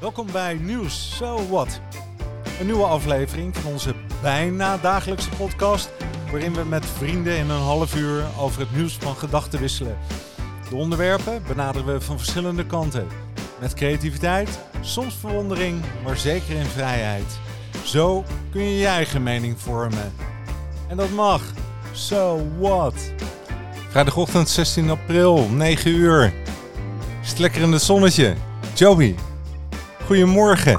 Welkom bij Nieuws So What. Een nieuwe aflevering van onze bijna dagelijkse podcast, waarin we met vrienden in een half uur over het nieuws van gedachten wisselen. De onderwerpen benaderen we van verschillende kanten. Met creativiteit, soms verwondering, maar zeker in vrijheid. Zo kun je je eigen mening vormen. En dat mag. So what? Vrijdagochtend 16 april, 9 uur. Is lekker in het zonnetje? Joey, goedemorgen.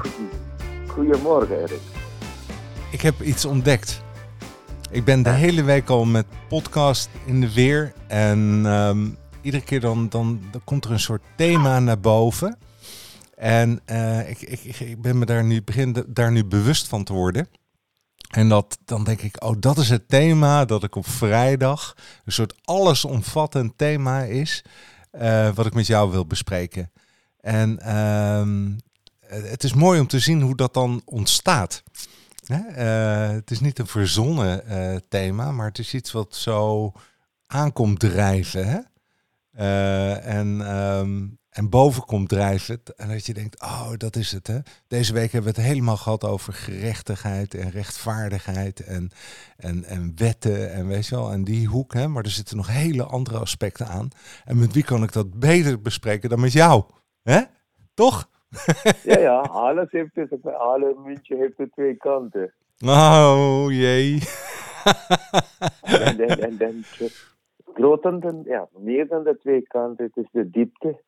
Goedemorgen, Erik. Ik heb iets ontdekt. Ik ben de hele week al met podcast in de weer. En ehm, iedere keer dan, dan, dan komt er een soort thema naar boven. En eh, ik, ik, ik ben me daar nu, begin daar nu bewust van te worden. En dat, dan denk ik, oh, dat is het thema dat ik op vrijdag, een soort allesomvattend thema is, eh, wat ik met jou wil bespreken. En ehm, het is mooi om te zien hoe dat dan ontstaat. Eh, het is niet een verzonnen eh, thema, maar het is iets wat zo aankomt drijven. Hè? en ehm, en boven komt drijven. En dat je denkt, oh, dat is het. Hè? Deze week hebben we het helemaal gehad over gerechtigheid en rechtvaardigheid en, en, en wetten en weet je wel, en die hoek. Hè? Maar er zitten nog hele andere aspecten aan. En met wie kan ik dat beter bespreken dan met jou? Hè? Toch? Ja, ja, alles heeft, het, alle muntje heeft de twee kanten. Oh, jee. en, en, en, en groter dan, ja, meer dan de twee kanten, het is de diepte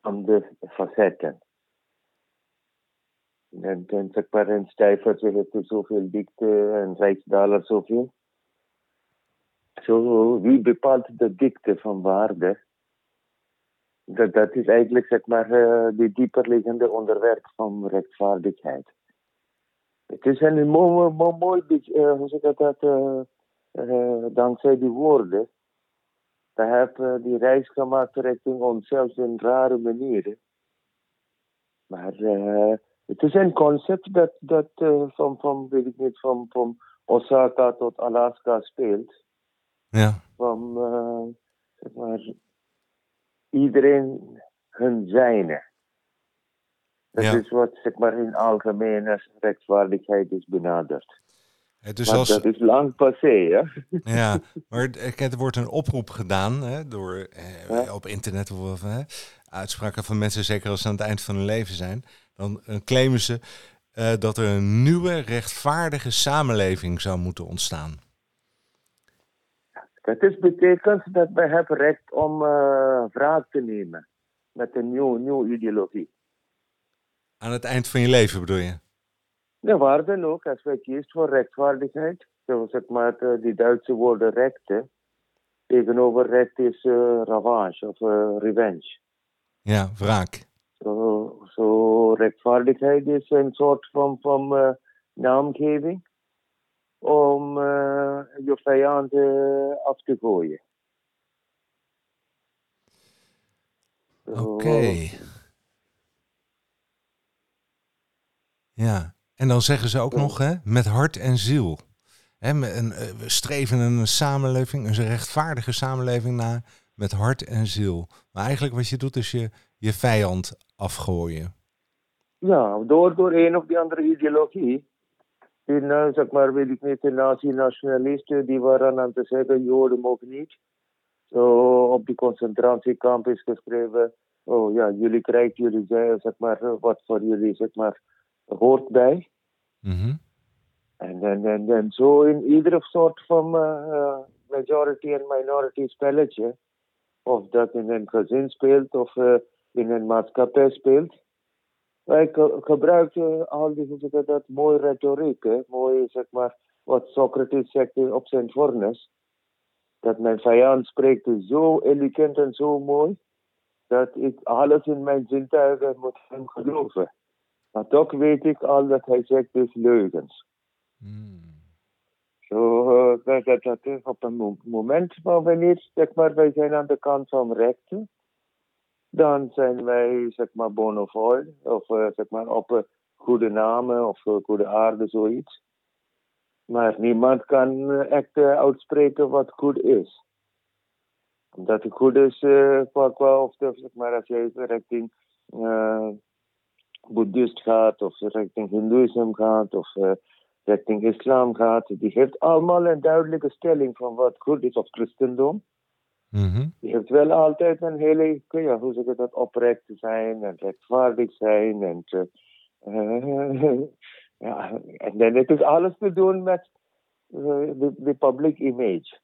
van de facetten. En, en zeg maar, een stijvertje heeft zoveel dikte en rijksdaler zoveel. Zo, wie bepaalt de dikte van waarde? Dat, dat is eigenlijk zeg maar, uh, de dieperliggende onderwerp van rechtvaardigheid. Het is een mooi, mooi, mooi uh, hoe zeg ik dat, uh, dankzij die woorden, we hebben die reis gemaakt richting onszelf in rare manieren. Maar het is een concept dat, dat van, van, weet ik niet, van, van Osaka tot Alaska speelt. Ja. Van, zeg maar, iedereen hun zijne. Dat Ja. is wat, zeg maar, in algemene rechtvaardigheid is benaderd. Dus als, dat is lang passé, hè? Ja, maar er wordt een oproep gedaan hè, door eh, Ja. op internet of hè, uitspraken van mensen, zeker als ze aan het eind van hun leven zijn. Dan eh, claimen ze eh, dat er een nieuwe rechtvaardige samenleving zou moeten ontstaan. Dat is betekent dat wij hebben recht om uh, wraak te nemen met een nieuwe, nieuwe ideologie. Aan het eind van je leven bedoel je? Ja, waar dan ook, als wij kiezen voor rechtvaardigheid, zoals zeg maar uh, die Duitse woorden rechten, tegenover recht is uh, revanche of uh, revenge. Ja, wraak. Zo, zo rechtvaardigheid is een soort van, van uh, naamgeving om uh, je vijand uh, af te gooien. Oké. Okay. Ja, en dan zeggen ze ook Ja. nog, hè, met hart en ziel. Hè, een, eh, we streven een samenleving, een rechtvaardige samenleving na, met hart en ziel. Maar eigenlijk wat je doet is je, je vijand afgooien. Ja, door, door een of die andere ideologie. In, uh, zeg maar, weet ik niet, de nazi-nationalisten die waren aan te zeggen, Joden mogen niet. Zo op die concentratiekamp is geschreven, oh ja, jullie krijgen jullie, zeg maar, wat voor jullie, zeg maar, hoort bij. -hmm. En, en, en, en zo in iedere soort van uh, majority en minority spelletje, of dat in een gezin speelt of uh, in een maatschappij speelt. Wij gebruiken al die, hoe ik dat, mooie retoriek, hè? mooi, zeg maar, wat Socrates zegt op zijn fornes. Dat mijn vijand spreekt zo elegant en zo mooi, dat ik alles in mijn zintuigen moet hem geloven. Maar toch weet ik al dat hij zegt dus leugens. Mm. Zo, uh, dat, dat, dat is op een moment waar wanneer, zeg maar, wij zijn aan de kant van rechten, dan zijn wij, zeg maar, bona of uh, zeg maar, op uh, goede namen of uh, goede aarde, zoiets. Maar niemand kan echt uitspreken wat goed is. Omdat het goed is, qua, of zeg maar, als je richting boeddhist gaat, of richting hindoeïsme gaat, of richting islam gaat, die heeft allemaal een duidelijke stelling van wat goed is, of christendom. Mhm. Die heeft wel altijd een hele, ja, hoe zeg je dat, oprecht zijn en rechtvaardig zijn. En, uh, ja, en dan het is alles te doen met de, de public image.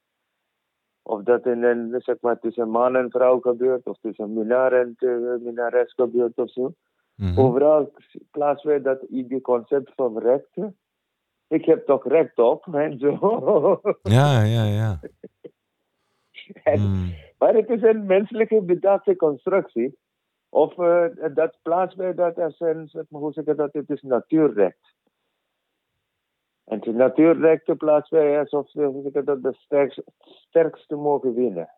Of dat in een, zeg maar, tussen man en vrouw gebeurt, of tussen minaar en uh, minares gebeurt of zo. Mhm. Overal plaatsen wij dat die concept van rechten. Ik heb toch recht op en zo. Ja, ja, ja. En- Mm. Maar het is een menselijke bedachte constructie. Of uh, dat plaatsen wij dat als een, zeg maar, hoe zeg je dat, het is natuurrecht. En de natuurrechten plaatsen wij alsof eh, dat, de sterkste, sterkste mogen winnen.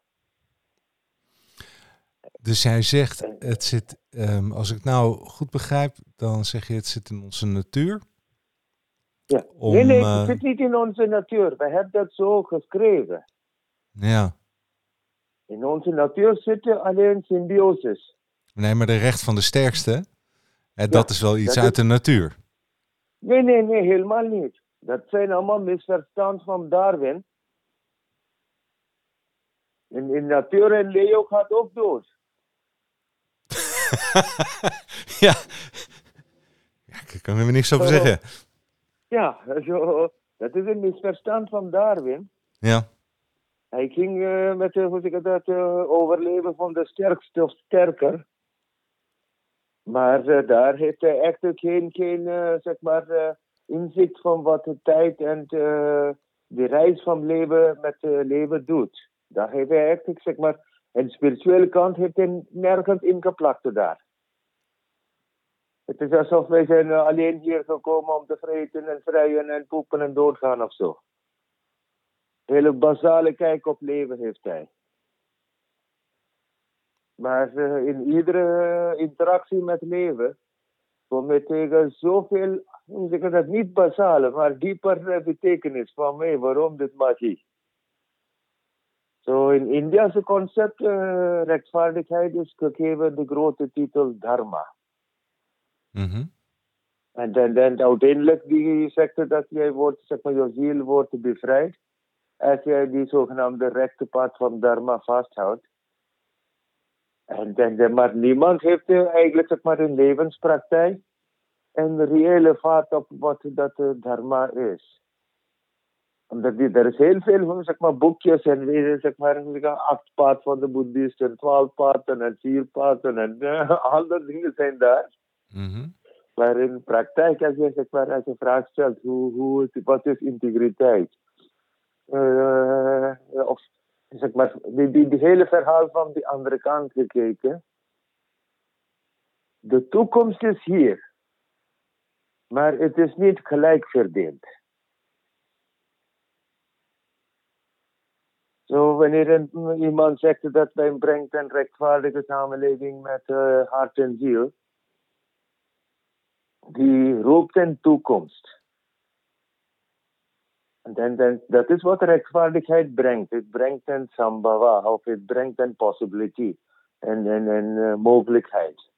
Dus jij zegt, het zit, ehm, als ik het nou goed begrijp, dan zeg je het zit in onze natuur. Ja. Om, nee, nee, eh, het zit niet in onze natuur. We hebben dat zo geschreven. Ja. In onze natuur zitten alleen symbioses. Nee, maar de recht van de sterkste, hè, dat is wel iets dat uit is- de natuur. Nee, nee, nee, helemaal niet. Dat zijn allemaal misverstand van Darwin. In, in natuur en leeuw gaat ook dood. ja. ja. Ik kan er niks over zeggen. Ja, zo, dat is een misverstand van Darwin. Ja. Hij ging eh, met eh, hoe zeg ik dat, eh, overleven van de sterkste of sterker. Maar daar heeft hij echt geen, geen zeg maar, inzicht van wat de tijd en de reis van leven met leven doet. Daar heeft hij echt, zeg maar, en spirituele kant heeft hij nergens ingeplakt daar. Het is alsof wij zijn alleen hier gekomen om te vreten en vrijen en poepen en doodgaan of zo. Hele basale kijk op leven heeft hij. Maar in iedere eh, interactie met leven kom je tegen zoveel, ik dat, niet basale, maar dieper eh, betekenis van mij, waarom dit magie. Zo in Indiase concept, eh, rechtvaardigheid is gegeven de grote titel Dharma. Mhm. En dan, dan uiteindelijk die zegt dat jij wordt, zeg maar, je ziel wordt bevrijd. Als jij die zogenaamde rechte pad van Dharma vasthoudt. En dan, maar niemand heeft eigenlijk zeg maar, een levenspraktijk een reële vaart op wat dat Dharma is. Omdat die, er is heel veel zeg maar, boekjes en zeg maar, acht paad van de boeddhisten, twaalf paden en vier paden en eh, al dat dingen zijn daar. Mhm. Maar in praktijk, als je, zeg maar, als je vraag stelt, hoe, hoe, wat is integriteit? Eh, of zeg maar, die, die, hele verhaal van die andere kant gekeken. De toekomst is hier. Maar het is niet gelijk verdeeld. Zo, wanneer iemand zegt dat wij brengt een rechtvaardige samenleving met eh, hart en ziel, die roept een toekomst. En dat is wat rechtvaardigheid brengt. Het brengt een sambhava, of het brengt een possibility, een eh, mogelijkheid.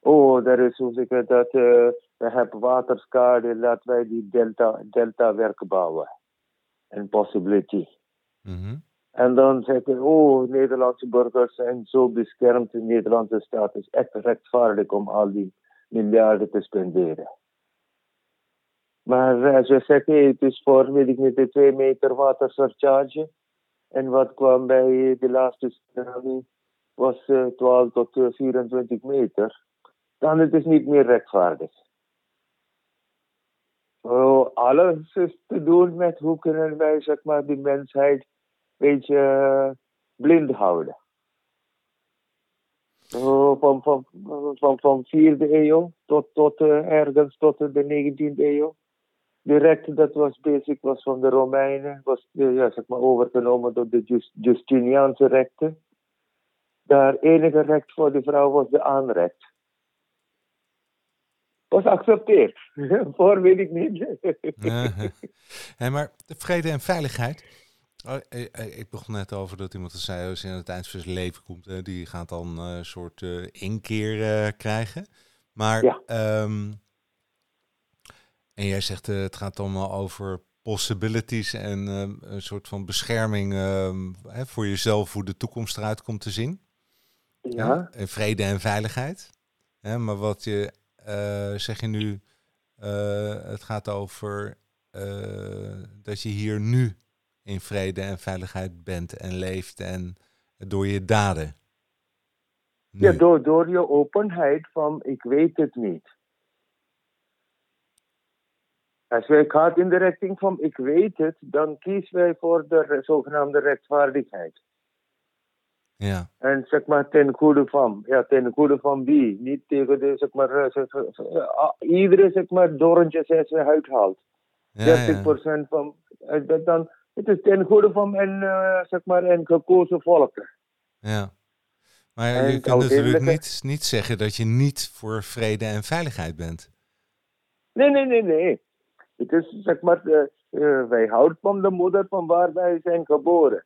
Oh, er is, hoe ik dat, eh, we hebben waterschade, laten wij die delta, delta werk bouwen. Een possibility. Mhm. En dan zeggen, oh, Nederlandse burgers zijn zo beschermd. De Nederlandse staat is echt rechtvaardig om al die miljarden te spenderen. Maar als je zegt, hey, het is voor, weet ik niet, de 2 meter watersurcharge. En wat kwam bij de laatste tsunami was eh, 12 tot eh, 24 meter. Dan het is niet meer rechtvaardig. Oh, alles is te doen met hoe kunnen wij, zeg maar, die mensheid een beetje eh, blind houden. Oh, van, van, van, van 4e eeuw tot, tot eh, ergens tot de 19e eeuw. De recht dat was basic was van de Romeinen, was eh, ja, zeg maar, overgenomen door de Just, Justiniaanse rechten. Daar enige recht voor de vrouw was de aanrecht. Was geaccepteerd. voor weet ik niet. Ja, Hé, maar de vrede en veiligheid. Oh, eh, eh, ik begon net over dat iemand zei, als je aan het eind van zijn leven komt, die gaat dan een soort inkeer krijgen. Maar, Ja. ehm, en jij zegt eh, het gaat allemaal over possibilities en ehm, een soort van bescherming ehm, hè, voor jezelf, hoe de toekomst eruit komt te zien. Ja. En vrede en veiligheid. Maar wat je, eh, zeg je nu, eh, het gaat over eh, dat je hier nu in vrede en veiligheid bent en leeft en door je daden. Ja, door, door je openheid van ik weet het niet. Als wij gaan in de richting van ik weet het, dan kiezen wij voor de zogenaamde rechtvaardigheid. Ja, En zeg maar ten goede van. Ja, ten goede van wie? Niet tegen de, zeg maar, eh, zeg, eh, ah, iedere, zeg maar, doorntje zes weer uithaalt. ja, 30% ja. van, eh, dat dan, het is ten goede van en, eh, zeg maar, en gekozen volken. ja. Maar En je kunt natuurlijk niet, niet zeggen dat je niet voor vrede en veiligheid bent. Nee, nee, nee, nee. Het is, zeg maar, eh, eh, wij houden van de moeder van waar wij zijn geboren.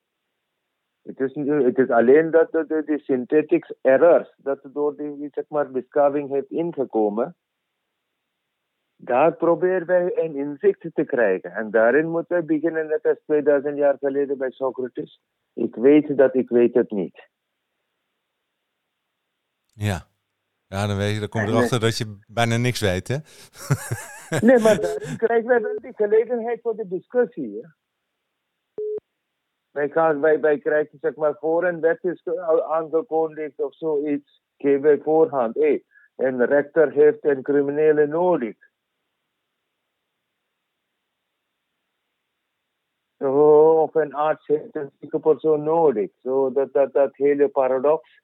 Het is, het is alleen dat de, de, de synthetic errors, dat door die, zeg maar, beschaving heeft ingekomen. Daar proberen wij een inzicht te krijgen. En daarin moeten wij beginnen, net als 2000 jaar geleden bij Socrates. Ik weet dat ik weet het niet. Ja. Ja, dan, weet je, dan kom je erachter dat je bijna niks weet, hè? Nee, maar daarin krijgen wij wel die gelegenheid voor de discussie. Hè? Wij, gaan, wij, wij krijgen, zeg maar, voor een wet is aangekondigd of zoiets, geven wij voorhand. Hey, een rechter heeft een criminele nodig. Zo, Of een arts heeft een zieke persoon nodig. Zo, dat, dat, dat hele paradox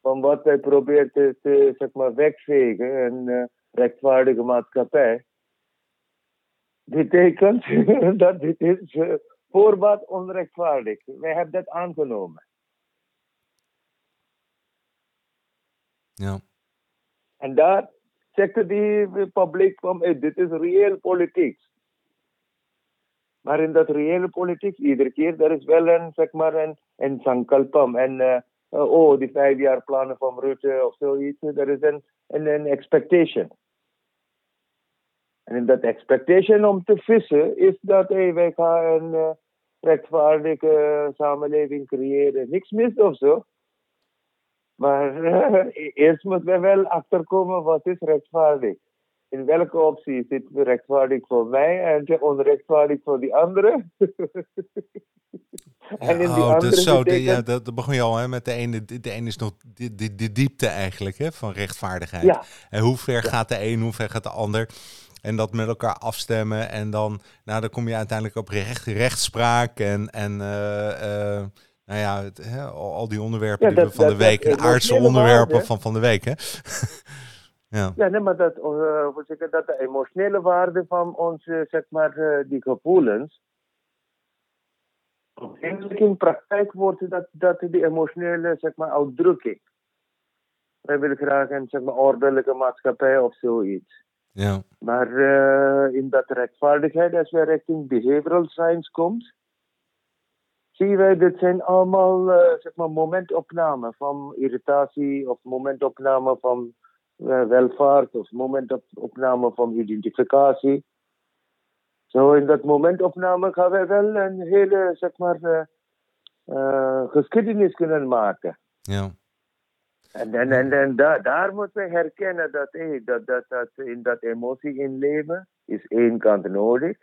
van wat wij proberen te, te zeg maar, wegvegen. En, eh, rechtvaardige maatschappij. Betekent dat dit is voorbaat onrechtvaardig. Wij hebben dat aangenomen. Ja. En daar zegt de publiek van, hey, dit is reëel politiek. Maar in dat reële politiek, iedere keer, er is wel een, zeg maar, een, een sankalpam. En, uh, uh, oh, die vijf jaar plannen van Rutte of zoiets. Er is een, een, een expectation. En in dat expectation om te vissen is dat hey, wij gaan een uh, rechtvaardige samenleving creëren. Niks mis of zo. Maar uh, eerst moeten we wel achterkomen wat is rechtvaardig. In welke optie zit rechtvaardig voor mij en onrechtvaardig voor die anderen? en in die oh, andere dat, zo, betekent... ja, dat, dat begon je al hè, met de ene. De, de ene is nog de, de, de diepte eigenlijk hè, van rechtvaardigheid. Ja. En hoe ver gaat de een, hoe ver gaat de ander? En dat met elkaar afstemmen. En dan, nou, dan kom je uiteindelijk op recht, rechtspraak en, en uh, uh, nou ja, het, al, die onderwerpen ja, dat, die we van dat, de week, de aardse onderwerpen waarde. van van de week, hè? ja. ja, nee, maar dat, uh, zeggen, dat de emotionele waarde van onze, zeg maar, uh, die gevoelens, in praktijk wordt dat, dat die emotionele, zeg maar, uitdrukking. Wij willen graag een, zeg maar, ordelijke maatschappij of zoiets. Ja. Maar uh, in dat rechtvaardigheid, als wij richting behavioral science komt, zien wij dit zijn allemaal uh, zeg maar momentopnamen van irritatie of momentopname van uh, welvaart of momentopname van identificatie. Zo in dat momentopname gaan wij wel een hele zeg maar geschiedenis kunnen maken. Ja. En, en, en, en daar, daar moeten we herkennen dat, hey, dat, dat, dat in dat emotie inleven is één kant nodig.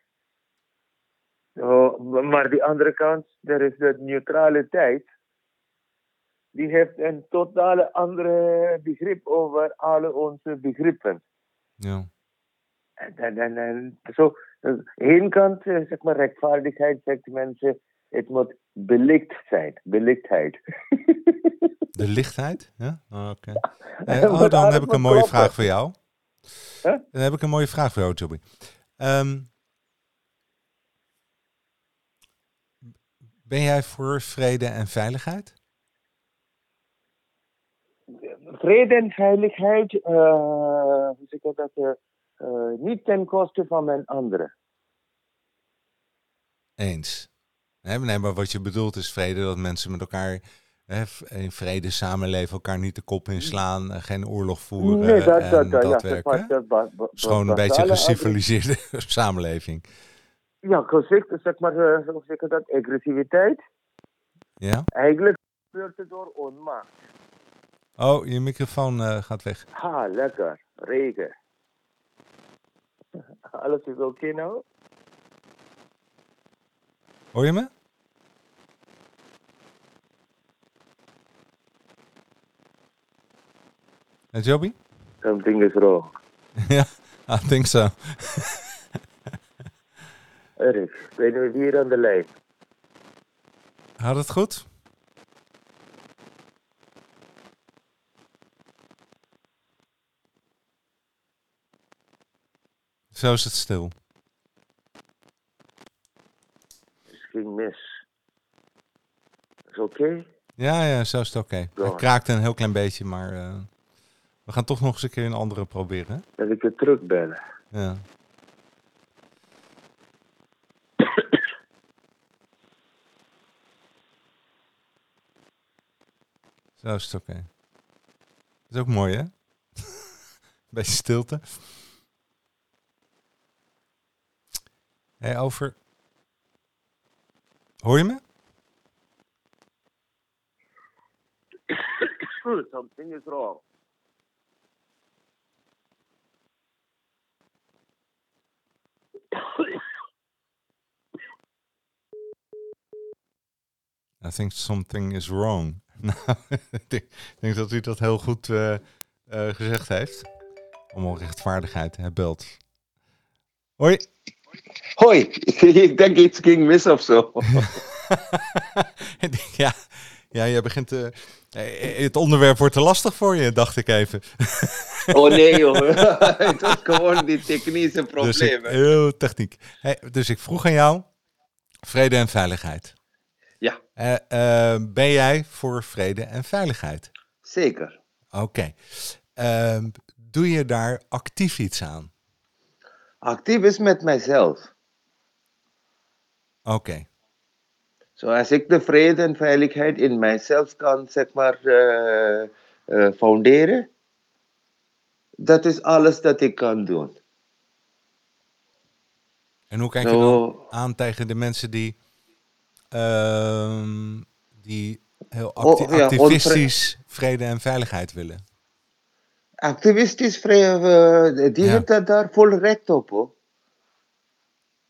Oh, maar die andere kant, er is de neutraliteit. Die heeft een totale andere begrip over alle onze begrippen. Ja. En, en, en, en zo, één kant, zeg maar, rechtvaardigheid, zegt mensen, het moet belicht zijn, belichtheid. De lichtheid? Ja? Oh, Oké. Okay. Oh, dan heb ik een mooie vraag voor jou. Huh? Dan heb ik een mooie vraag voor jou, Joby. Um, ben jij voor vrede en veiligheid? Vrede en veiligheid, uh, hoe zeg ik dat, uh, niet ten koste van mijn anderen. Eens. Nee, maar wat je bedoelt is vrede dat mensen met elkaar hè, in vrede samenleven, elkaar niet de kop inslaan, eh, geen oorlog voeren Nee, dat, en dat, ja, werk. zeg maar, gewoon een beetje geciviliseerde samenleving. Ja, gezegd, zeg maar, eh, hoe zeg dat, agressiviteit. Ja? Eigenlijk gebeurt het door onmacht. Oh, je microfoon eh, gaat weg. Ha, lekker. Regen. Alles is oké nou? Hoor je me? Hey, Joby? Something is wrong. ja, I think so. Erik, ben je hier aan de lijn? Gaat het goed? Zo is het stil. Het ging mis. Is oké? Ja, ja, zo is het oké. Het Ja. kraakte een heel klein beetje, maar eh, we gaan toch nog eens een keer een andere proberen. hè? Dat ik je terugbellen. Ja. Zo is het oké. Dat is ook mooi, hè? Beetje stilte. Hé, over... Hoor je me? Something is wrong. I think something is wrong. Nou, ik denk- dat u dat heel goed eh, eh, gezegd heeft. Om rechtvaardigheid, hij belt. Hoi. Hoi, ik denk iets ging mis of zo. Ja, ja, jij begint... eh, het onderwerp wordt te lastig voor je, dacht ik even. Oh nee joh, het was gewoon die technische Dus ik, problemen. heel techniek. Hey, dus ik vroeg aan jou, vrede en veiligheid. Ja, Eh, eh, ben jij voor vrede en veiligheid? zeker. Oké. Ehm, doe je daar actief iets aan? Actief is met mijzelf. Oké. Zoals ik de vrede en veiligheid in mijzelf kan, zeg maar, eh, founderen. Dat is alles dat ik kan doen. En hoe kijk je dan aan tegen de mensen die, ehm, die heel acti- Oh, ja, activistisch vrede en veiligheid willen? Activistisch vrij, eh, die Ja. dat daar vol recht op. Hoor.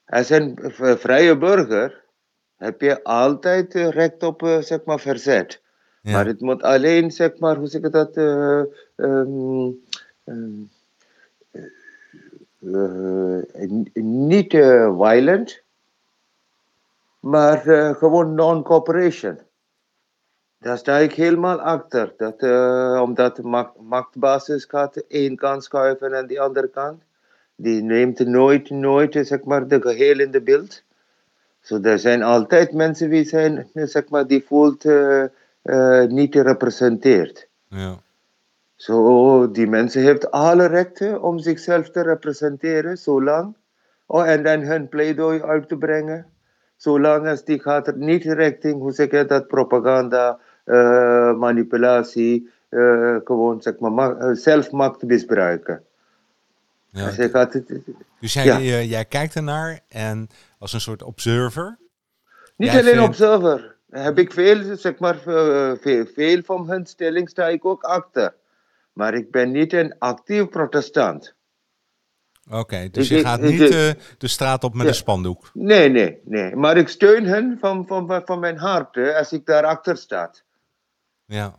Als een vrije burger heb je altijd eh, recht op eh, zeg maar, verzet. Ja. Maar het moet alleen, zeg maar, hoe zeg ik dat, eh, ehm, ehm, eh, niet violent, maar eh, gewoon non-cooperation. Daar sta ik helemaal achter. Dat, eh, omdat de macht, machtbasis gaat de één kant schuiven en de andere kant. Die neemt nooit, nooit zeg maar, de geheel in de beeld. Zo, er zijn altijd mensen die zijn, zeg maar, die voelt eh, niet gerepresenteerd. Ja. Zo, die mensen heeft alle rechten om zichzelf te representeren, zolang. Oh, en dan hun pleidooi uit te brengen. Zolang als die gaat er niet richting, hoe zeg je dat, propaganda, eh, manipulatie, eh, gewoon zeg maar, ma- eh, zelfmacht misbruiken. Ja. Je gaat, het- Dus jij, Ja. jij, kijkt ernaar en als een soort observer. Niet alleen vindt- observer. Heb ik veel, zeg maar, veel, veel van hun stelling sta ik ook achter. Maar ik ben niet een actief protestant. Oké, dus Ik- je ik- gaat ik- niet eh, de straat op met Ja. een spandoek. Nee, nee, nee. Maar ik steun hen van, van, van mijn hart hè, als ik daarachter sta. Ja.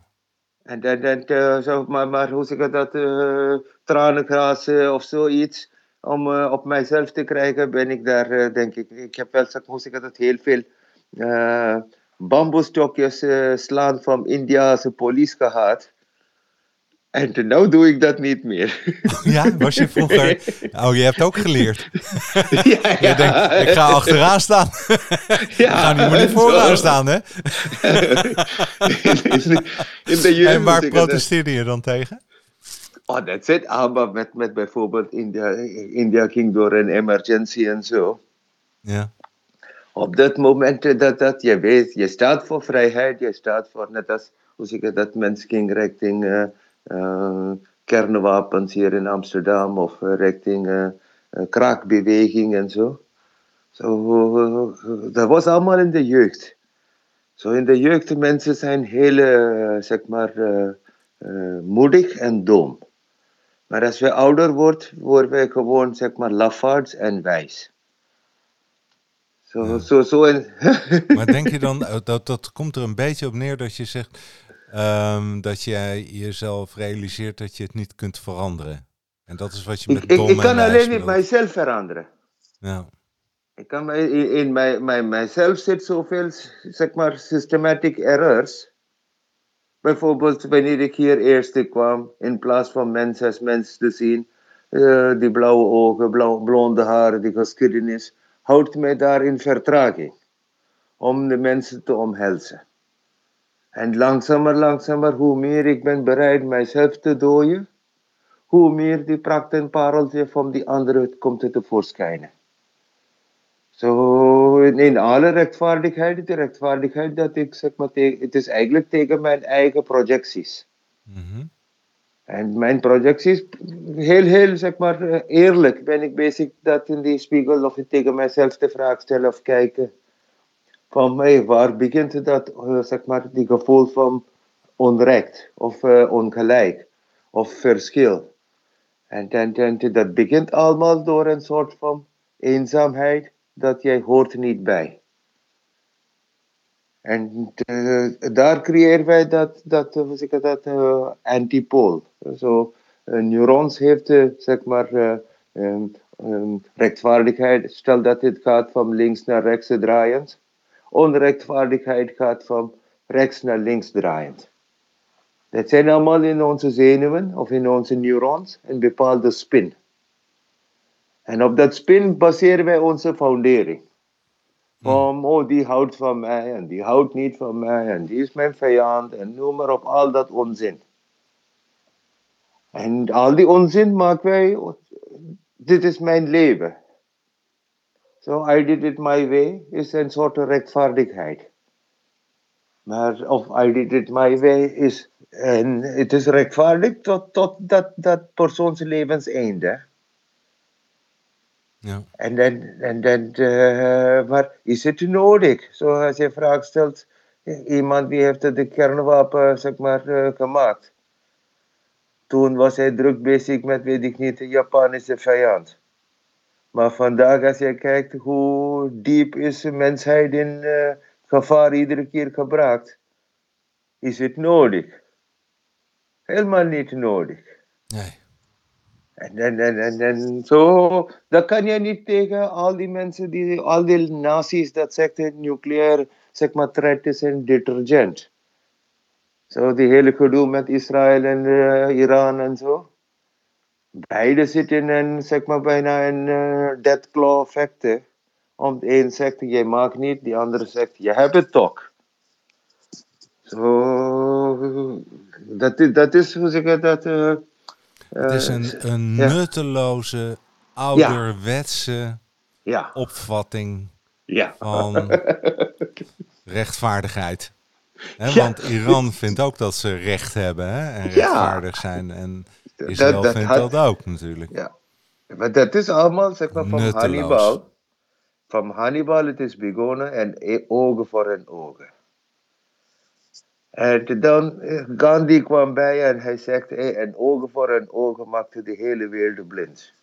En dan, dan eh, zo, maar, maar hoe zeg ik dat, eh tranengrazen of zoiets. Om op mijzelf te krijgen, ben ik daar, denk ik. Ik heb wel, zeg, hoe zeg ik dat, heel veel bamboestokjes slaan van Indiase police gehad. En nu doe ik dat niet meer. ja, was je vroeger... Oh, je hebt ook geleerd. ja, Je denkt, ik ga achteraan staan. Ja, ik ga niet meer vooraan staan, hè? In de En waar dat- protesteerde je dan tegen? Oh, that's it. Ah, maar met, met bijvoorbeeld India, India ging door een emergency en zo. Ja. op dat moment dat, dat je weet, je staat voor vrijheid, je staat voor, net als, hoe zeg ik dat, mensen ging richting uh, uh, kernwapens hier in Amsterdam of richting uh, kraakbeweging en zo. Zo, dat was allemaal in de jeugd. Zo in de jeugd, mensen zijn heel, zeg maar, moedig en dom. Maar als we ouder worden, worden we gewoon, zeg maar, lafaards en wijs. Zo, ja. zo, zo maar denk je dan, dat, dat komt er een beetje op neer dat je zegt um, dat jij jezelf realiseert dat je het niet kunt veranderen? En dat is wat je met ik, ik, ik kan alleen niet mijzelf veranderen. Ja. Ik kan in, in mijn, mijn, mijzelf zit zoveel, zeg maar, systematic errors. Bijvoorbeeld wanneer ik hier eerst kwam, in plaats van mensen als mens te zien, uh, die blauwe ogen, blauw, blonde haren, die geschiedenis houdt mij daar in vertraging om de mensen te omhelzen. En langzamer, langzamer, hoe meer ik ben bereid mijzelf te dooien, hoe meer die pareltje van die andere komt te voorschijnen. Zo, in alle rechtvaardigheid, de rechtvaardigheid dat ik zeg maar, het is eigenlijk tegen mijn eigen projecties. Mm en mijn projecties, heel, heel zeg maar eh, eerlijk ben ik bezig dat in die spiegel of tegen mijzelf de vraag stellen of kijken van mij, waar begint dat, uh, zeg maar, die gevoel van onrecht of uh, ongelijk of verschil. En, en, en dat begint allemaal door een soort van eenzaamheid dat jij hoort niet bij. En uh, daar creëren wij dat, dat zeg dat, uh, antipool. Zo, uh, neurons heeft, zeg maar, um, um, rechtvaardigheid. Stel dat het gaat van links naar rechts draaiend. Onrechtvaardigheid gaat van rechts naar links draaiend. Dat zijn allemaal in onze zenuwen of in onze neurons een bepaalde spin. En op dat spin baseren wij onze foundering. Om, oh, die houdt van mij en die houdt niet van mij en die is mijn vijand en noem maar op, al dat onzin. En al die onzin maken wij, dit is mijn leven. So I did it my way is een soort rechtvaardigheid. Maar of I did it my way is, en het is rechtvaardig tot, tot dat, dat persoons levenseinde. Ja. En dan, en dan uh, maar is het nodig? Zoals je vraag stelt, iemand die heeft de kernwapen zeg maar, uh, gemaakt. Toen was hij druk bezig met, weet ik niet, de Japanische vijand. Maar vandaag als je kijkt hoe diep is de mensheid in uh, gevaar iedere keer gebracht, is het nodig. Helemaal niet nodig. Nee. En, en, en, en, en zo, dat kan je niet tegen al die mensen, die, al die nazi's dat zeggen nucleair zeg maar, threat is een detergent. Zo die hele gedoe met Israël en uh, Iran en zo. Beide zitten in zeg maar, bijna een uh, dead claw effect. Om de een zegt je maakt niet, die andere zegt je hebt het toch. Zo, dat, is, dat is hoe zeg ik dat... Uh, het is een, eh, een nutteloze, ouderwetse ja. opvatting ja. van rechtvaardigheid. Want Iran vindt ook dat ze recht hebben hè, en rechtvaardig zijn. En Israël dat, dat vindt had, dat ook natuurlijk. Ja. Maar dat is allemaal zeg maar, van Nutteloos. Hannibal. Van Hannibal het is begonnen en e-, ogen voor een ogen. En dan, eh, Gandhi kwam bij en hij zegt, hey, een ogen voor een ogen maakte de hele wereld blind.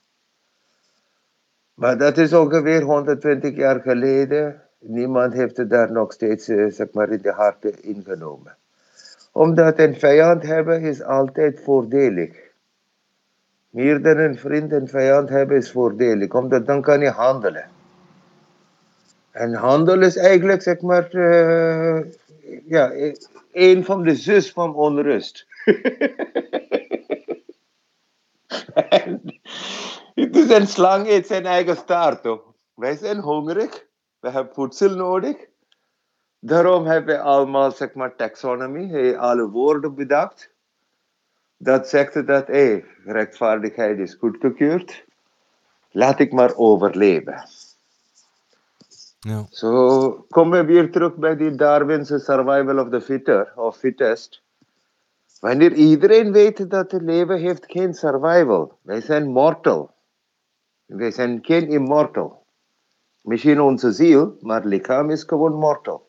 Maar dat is ongeveer 120 jaar geleden. Niemand heeft het daar nog steeds eh, zeg maar, in de harten ingenomen. Omdat een vijand hebben is altijd voordelig. Meer dan een vriend en vijand hebben is voordelig, omdat dan kan je handelen. En handel is eigenlijk, zeg maar, uh, ja, een van de zus van onrust. het is een slang, eet zijn eigen staart. Toch? Wij zijn hongerig, we hebben voedsel nodig. Daarom hebben we allemaal zeg maar, taxonomie, alle woorden bedacht. Dat zegt dat hey, rechtvaardigheid is goedgekeurd. Laat ik maar overleven. Ja. Zo komen we weer terug bij die Darwinse survival of the fitter, of fittest. Wanneer iedereen weet dat het leven heeft geen survival. Wij zijn mortal. Wij zijn geen immortal. Misschien onze ziel, maar lichaam is gewoon mortal.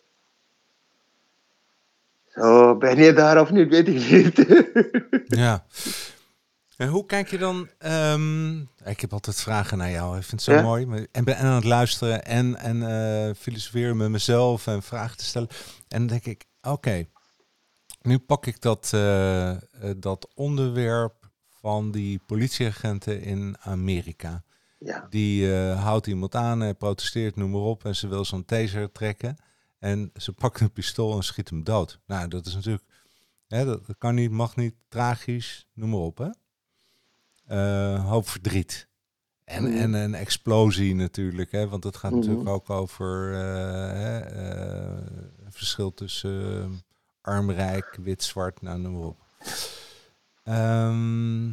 Zo, ben je daar of niet, weet ik niet. Ja. En hoe kijk je dan? ehm, ik heb altijd vragen naar jou. Ik vind het zo Ja? mooi. En ben en aan het luisteren en, en eh, filosoferen met mezelf en vragen te stellen. En dan denk ik, oké, nu pak ik dat, eh, eh, dat onderwerp van die politieagenten in Amerika. Ja, Die eh, houdt iemand aan, hij protesteert, noem maar op. En ze wil zo'n taser trekken. En ze pakt een pistool en schiet hem dood. Nou, dat is natuurlijk... Hè, dat, dat kan niet, mag niet, tragisch, noem maar op. Hè? Eh, hoop verdriet. En, Mhm. en een explosie natuurlijk. Hè? Want het gaat Mhm. natuurlijk ook over hè, een verschil tussen arm-rijk, wit-zwart, nou noem maar op. Ehm,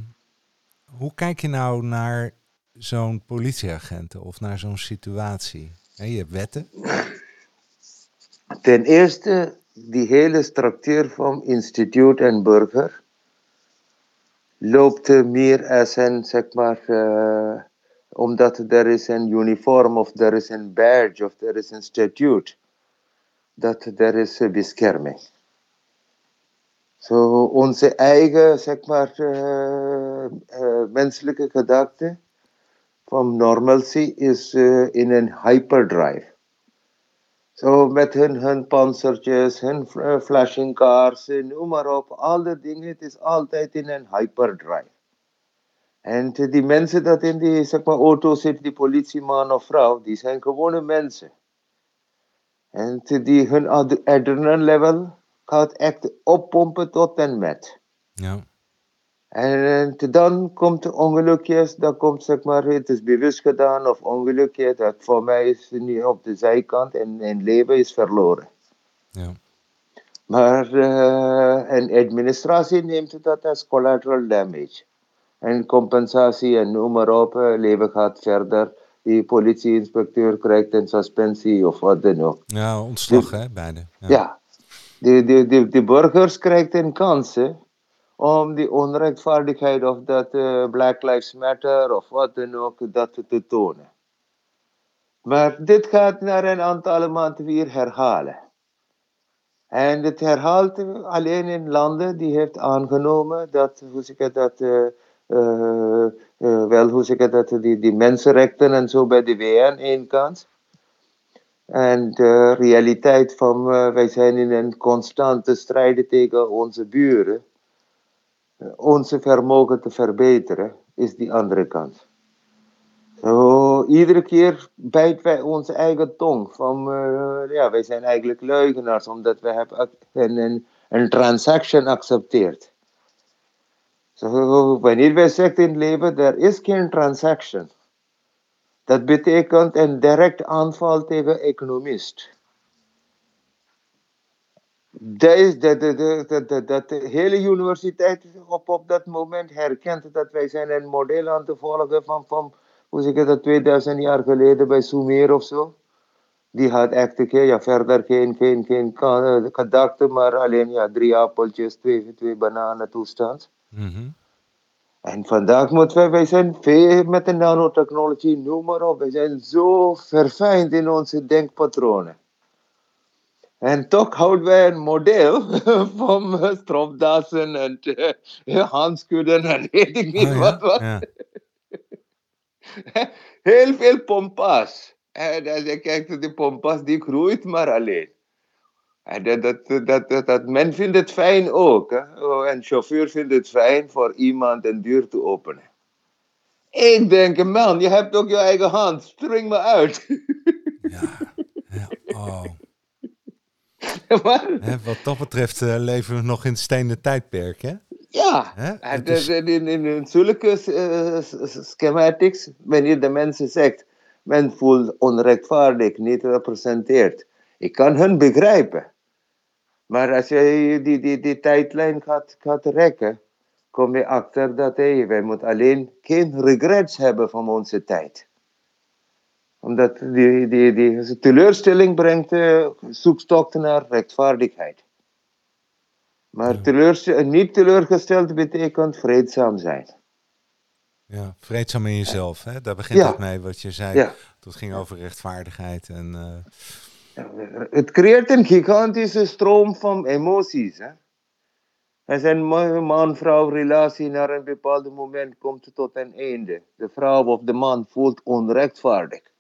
hoe kijk je nou naar zo'n politieagenten of naar zo'n situatie? Hè, je wetten. Ten eerste, die hele structuur van instituut en burger loopt meer als een, zeg maar, eh, omdat er is een uniform of er is een badge of er is een statuut, dat er is bescherming. Zo onze eigen, zeg maar, eh, eh, menselijke gedachte van normalcy is eh, in een hyperdrive. Zo met hun, hun panzertjes, hun flashing cars, noem maar op. Al die dingen, het is altijd in een hyperdrive. En die mensen dat in die zeg maar, auto zitten, die politieman of vrouw, die zijn gewone mensen. En die, hun ad- adrenaline level gaat echt oppompen tot en met. Ja. En dan komt de ongelukjes, dan komt zeg maar, het is bewust gedaan of ongelukje, dat voor mij is niet op de zijkant en een leven is verloren. Ja. Maar eh, een administratie neemt dat als collateral damage. En compensatie en noem maar op, eh, leven gaat verder. Die politieinspecteur krijgt een suspensie of wat dan ook. ja, ontslag hè, beide. Ja. Ja, de, de, de, de burgers krijgen een kans hè, om die onrechtvaardigheid of dat eh, Black Lives Matter of wat dan ook, dat te tonen. Maar dit gaat naar een aantal maanden weer herhalen. En het herhaalt alleen in landen die heeft aangenomen dat, hoe zeg ik dat, eh, eh, wel, hoe zeg ik dat, die, die mensenrechten en zo bij de één kant. En de realiteit van wij zijn in een constante strijd tegen onze buren. Onze vermogen te verbeteren is die andere kant. Zo, iedere keer bijten wij onze eigen tong. Van, eh, ja, wij zijn eigenlijk leugenaars omdat we hebben een, een, een transaction accepteerd. Zo, wanneer wij zeggen in het leven, er is geen transaction. Dat betekent een direct aanval tegen economist. Dat, is, dat, de hele universiteit op, op dat moment herkent dat wij zijn een model aan te volgen van, van hoe zeg ik dat, 2000 jaar geleden bij Sumer of zo. Die had echt geen, ja, verder geen, geen, geen eh, gedachte, maar alleen ja, drie appeltjes, twee, twee bananen toestand. Mhm. En vandaag moeten wij, wij zijn veel met de nanotechnologie, noem maar op. Wij zijn zo verfijnd in onze denkpatronen. En toch houden wij een model van eh, stropdassen en uh, handskudden en weet ik niet Oh, wat. wat. ja. Heel veel pompas. En als je kijkt, die pompas die groeit maar alleen. En dat, dat, dat, dat, dat, men vindt het fijn ook. Hè? Oh, Een chauffeur vindt het fijn voor iemand een deur te openen. Ik denk, man, je hebt ook je eigen hand. Spring me uit. ja. ja. Oh. wat dat betreft eh, leven we nog in het stenen tijdperk, hè? ja, is- de- in, in, in zulke eh, schematics, wanneer de mensen zegt, men voelt onrechtvaardig, niet gerepresenteerd. Ik kan hun begrijpen. Maar als je die, die, die tijdlijn gaat, gaat rekken, kom je achter dat hey, wij moeten alleen geen regrets hebben van onze tijd. Omdat die, die, die teleurstelling brengt uh, naar rechtvaardigheid. Maar Ja. niet teleurgesteld betekent vreedzaam zijn. Ja, vreedzaam in jezelf, hè? daar begint Ja. het mee wat je zei. Ja. Dat ging over rechtvaardigheid en eh, Het creëert een gigantische stroom van emoties. Hè? En zijn man-vrouw relatie naar een bepaald moment komt tot een einde. De vrouw of de man voelt onrechtvaardig.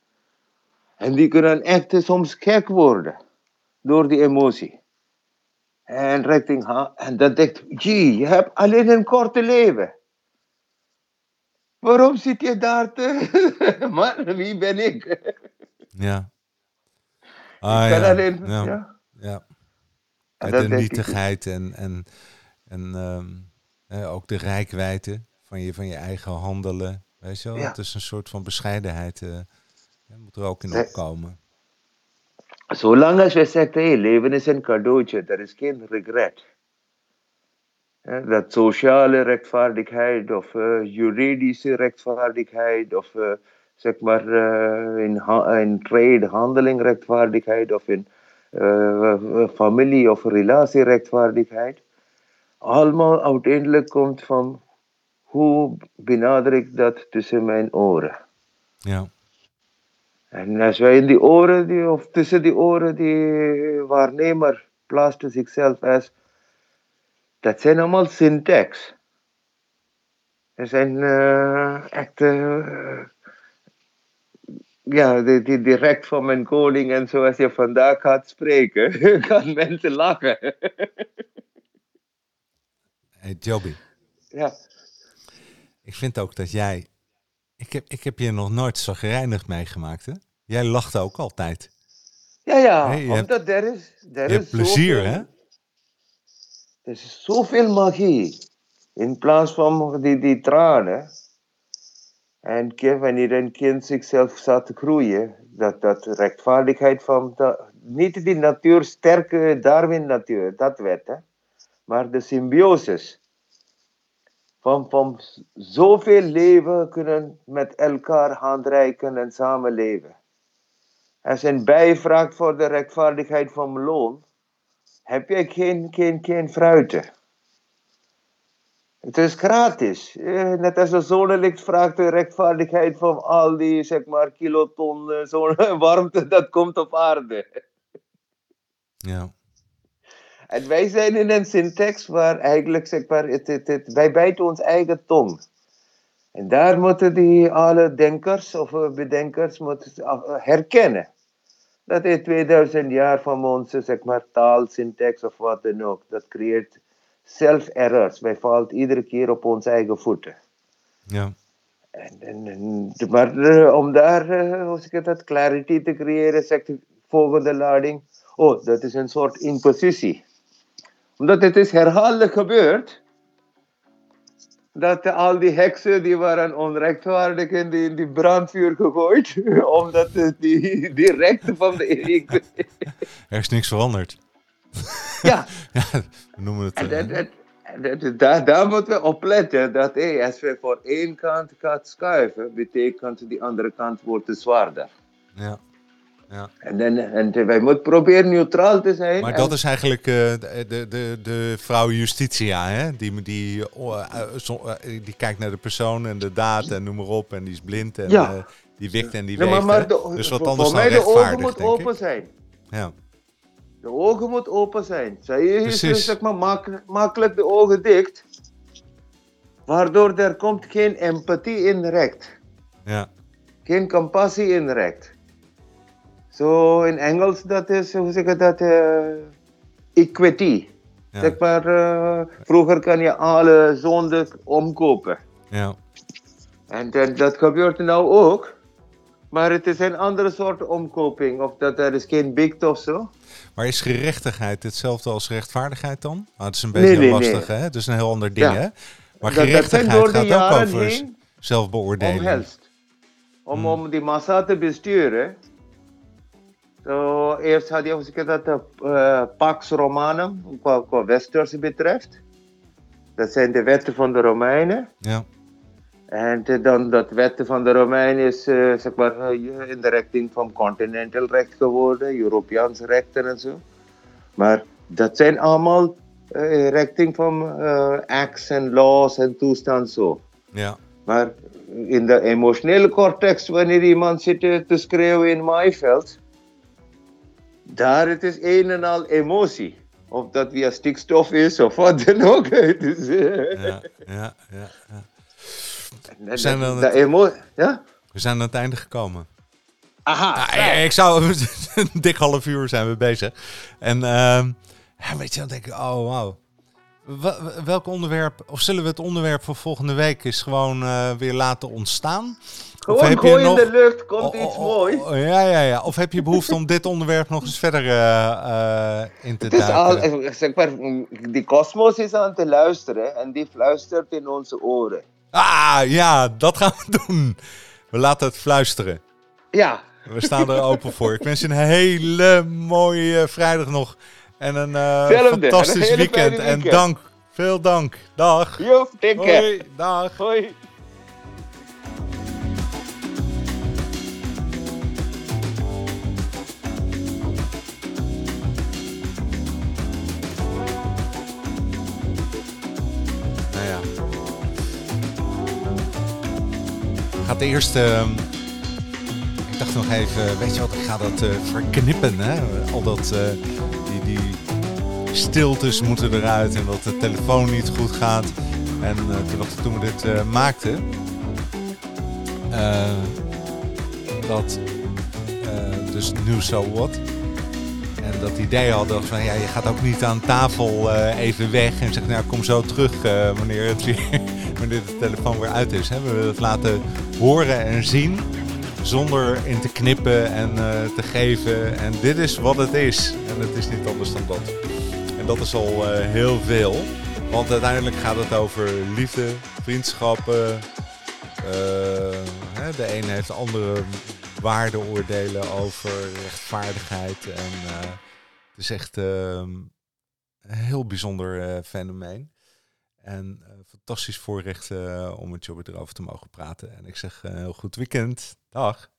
En die kunnen echt soms gek worden door die emotie. En richting haar. En dan denkt, jee, je hebt alleen een korte leven. Waarom zit je daar te... Man, wie ben ik? ja. Ah, Ik kan ja. alleen... ja. ja. ja. En de ik- nietigheid en, en, en ehm, eh, ook de rijkwijde van je, van je eigen handelen. Weet je wel? Ja. Het is een soort van bescheidenheid. eh hè, moet er ook in opkomen. Zolang als we zeggen, hey, leven is een cadeautje, er is geen regret. Dat sociale rechtvaardigheid of eh, juridische rechtvaardigheid of eh, zeg maar eh, in, ha- in trade, handeling rechtvaardigheid of in familie of relatie rechtvaardigheid. Allemaal uiteindelijk komt van hoe benader ik dat tussen mijn oren. Ja, En als wij in die oren, die, of tussen die oren, die waarnemer plaatst zichzelf als, dat zijn allemaal syntax. Er zijn eh, echt, eh, ja, die, die direct van mijn koning en zoals je vandaag gaat spreken, gaan mensen lachen. hey, Joby, ja, ik vind ook dat jij... Ik heb, ik heb je nog nooit zagrijnig meegemaakt, hè? Jij lacht ook altijd. ja, ja Nee, je hebt- omdat er is, er Je is plezier, zoveel- hè? Er is zoveel magie. In plaats van die, die tranen. En ke- wanneer een kind zichzelf staat te groeien, dat, dat rechtvaardigheid van, niet die natuur, sterke Darwin-natuur, dat werd, hè, maar de symbiosis. Van, van zoveel leven kunnen met elkaar handreiken en samenleven. Als een bij vraagt voor de rechtvaardigheid van loon, heb je geen, geen, geen fruiten. Het is gratis. Eh, Net als de zonnelicht vraagt de rechtvaardigheid van al die zeg maar, kiloton eh, zon- warmte dat komt op aarde. Ja, En wij zijn in een syntax waar eigenlijk zeg maar, het, het, het- wij bijten ons eigen tong. En daar moeten die alle denkers of eh, bedenkers moeten herkennen. Dat is 2000 jaar van onze zeg maar, taal, syntax of wat dan ook. Dat creëert self-errors. Wij vallen iedere keer op onze eigen voeten. ja, En, en, en- maar eh, om daar, eh, hoe zeg ik dat, clarity te creëren, zegt de volgende lading. Oh, dat is een soort impositie. Omdat het is herhaaldelijk gebeurd. Dat al die heksen die waren onrechtvaardig in die, brandvuur gegooid. omdat eh, die, die rechten van de... er is niks veranderd. ja, Ja, we noemen het... En eh, dat, dat, dat- dat- daar, moeten we op letten. Dat hey, als we voor één kant gaan schuiven, betekent die andere kant wordt te zwaarder. ja, ja. En, dan, en wij moeten proberen neutraal te zijn. Maar en- dat is eigenlijk eh, de, de, de, vrouw Justitia, hè? Die, die, oh, eh, eh, die kijkt naar de persoon en de daad en noem maar op. En die is blind en Ja. die wikt en die maar, weegt. maar de, dus wat anders voor dan mij de ogen moeten open ik. zijn. Ja, De ogen moeten open zijn. Zij is dus, zeg maar, mak- makkelijk de ogen dicht. Waardoor er komt geen empathie in recht. ja, geen compassie in recht. Zo in Engels, dat is, hoe zeg je dat, eh, equity. ja, Zeg maar, eh, vroeger kan je alle zonden omkopen. ja, En dat, dat gebeurt nou ook. Maar het is een andere soort omkoping. Of dat er is geen bikt of zo. Maar is gerechtigheid hetzelfde als rechtvaardigheid dan? Nou, het is een beetje nee, lastig, nee. hè? Het is een heel ander ding, Ja. hè? Maar gerechtigheid gaat ook over zelfbeoordeling. omhelst. Om, Hmm. om die massa te besturen. Eerst had je hoe zeg je dat, de eh, Pax Romanum, qua, qua Westers betreft. Dat zijn de wetten van de Romeinen. Ja, En eh, dan dat wetten van de Romein is eh, zeg maar, in de richting van continental recht geworden, Europeaans recht en zo. Maar dat zijn allemaal eh richting van acts en laws en toestand zo. Ja. Maar in de emotionele cortex, wanneer iemand zit te schreeuwen in maaiveld, daar het is een en al emotie. Of dat via stikstof is of wat dan ook. Het is, eh, Ja, ja, ja, ja. de- zijn dan de het- emo- ja? We zijn aan het einde gekomen. Aha, Ja, ik, zou een dik half uur zijn we bezig. En ehm, ja, weet je, dan denk ik, oh wauw. Wel- Welk onderwerp, of zullen we het onderwerp van volgende week eens gewoon eh, weer laten ontstaan? Gewoon gooi in de lucht, komt Oh, iets oh, oh, moois. oh, ja, ja, ja. Of heb je behoefte om dit onderwerp nog eens verder eh, eh, in te Het is al, duiken? zeg maar, die kosmos is aan te luisteren en die fluistert in onze oren. Ah, ja, dat gaan we doen. We laten het fluisteren. Ja, We staan er open voor. Ik wens je een hele mooie vrijdag nog. En een eh, fantastisch Een hele weekend. En dank. Veel dank. Dag. joep, care. Hoi. Dag. Hoi. Nou ja. Gaat eerst. ehm, ik dacht nog even, weet je wat, ik ga dat eh, verknippen. Hè? Al dat. eh, stiltes moeten eruit en dat de telefoon niet goed gaat. En eh, toen, we dit eh, maakten. eh, dat. dus nu zo wat. En dat idee hadden van ja, je gaat ook niet aan tafel even weg en zegt nou kom zo terug wanneer, het weer, wanneer de telefoon weer uit is. Hè. We willen het laten horen en zien zonder in te knippen en te geven. En dit is wat het is. En het is niet anders dan dat. Dat is al eh, heel veel. Want uiteindelijk gaat het over liefde, vriendschappen. eh, de een heeft andere waardeoordelen over rechtvaardigheid. En eh, het is echt ehm, een heel bijzonder fenomeen. En eh, fantastisch voorrecht om met Jobber erover te mogen praten. En ik zeg eh, heel goed weekend. Dag.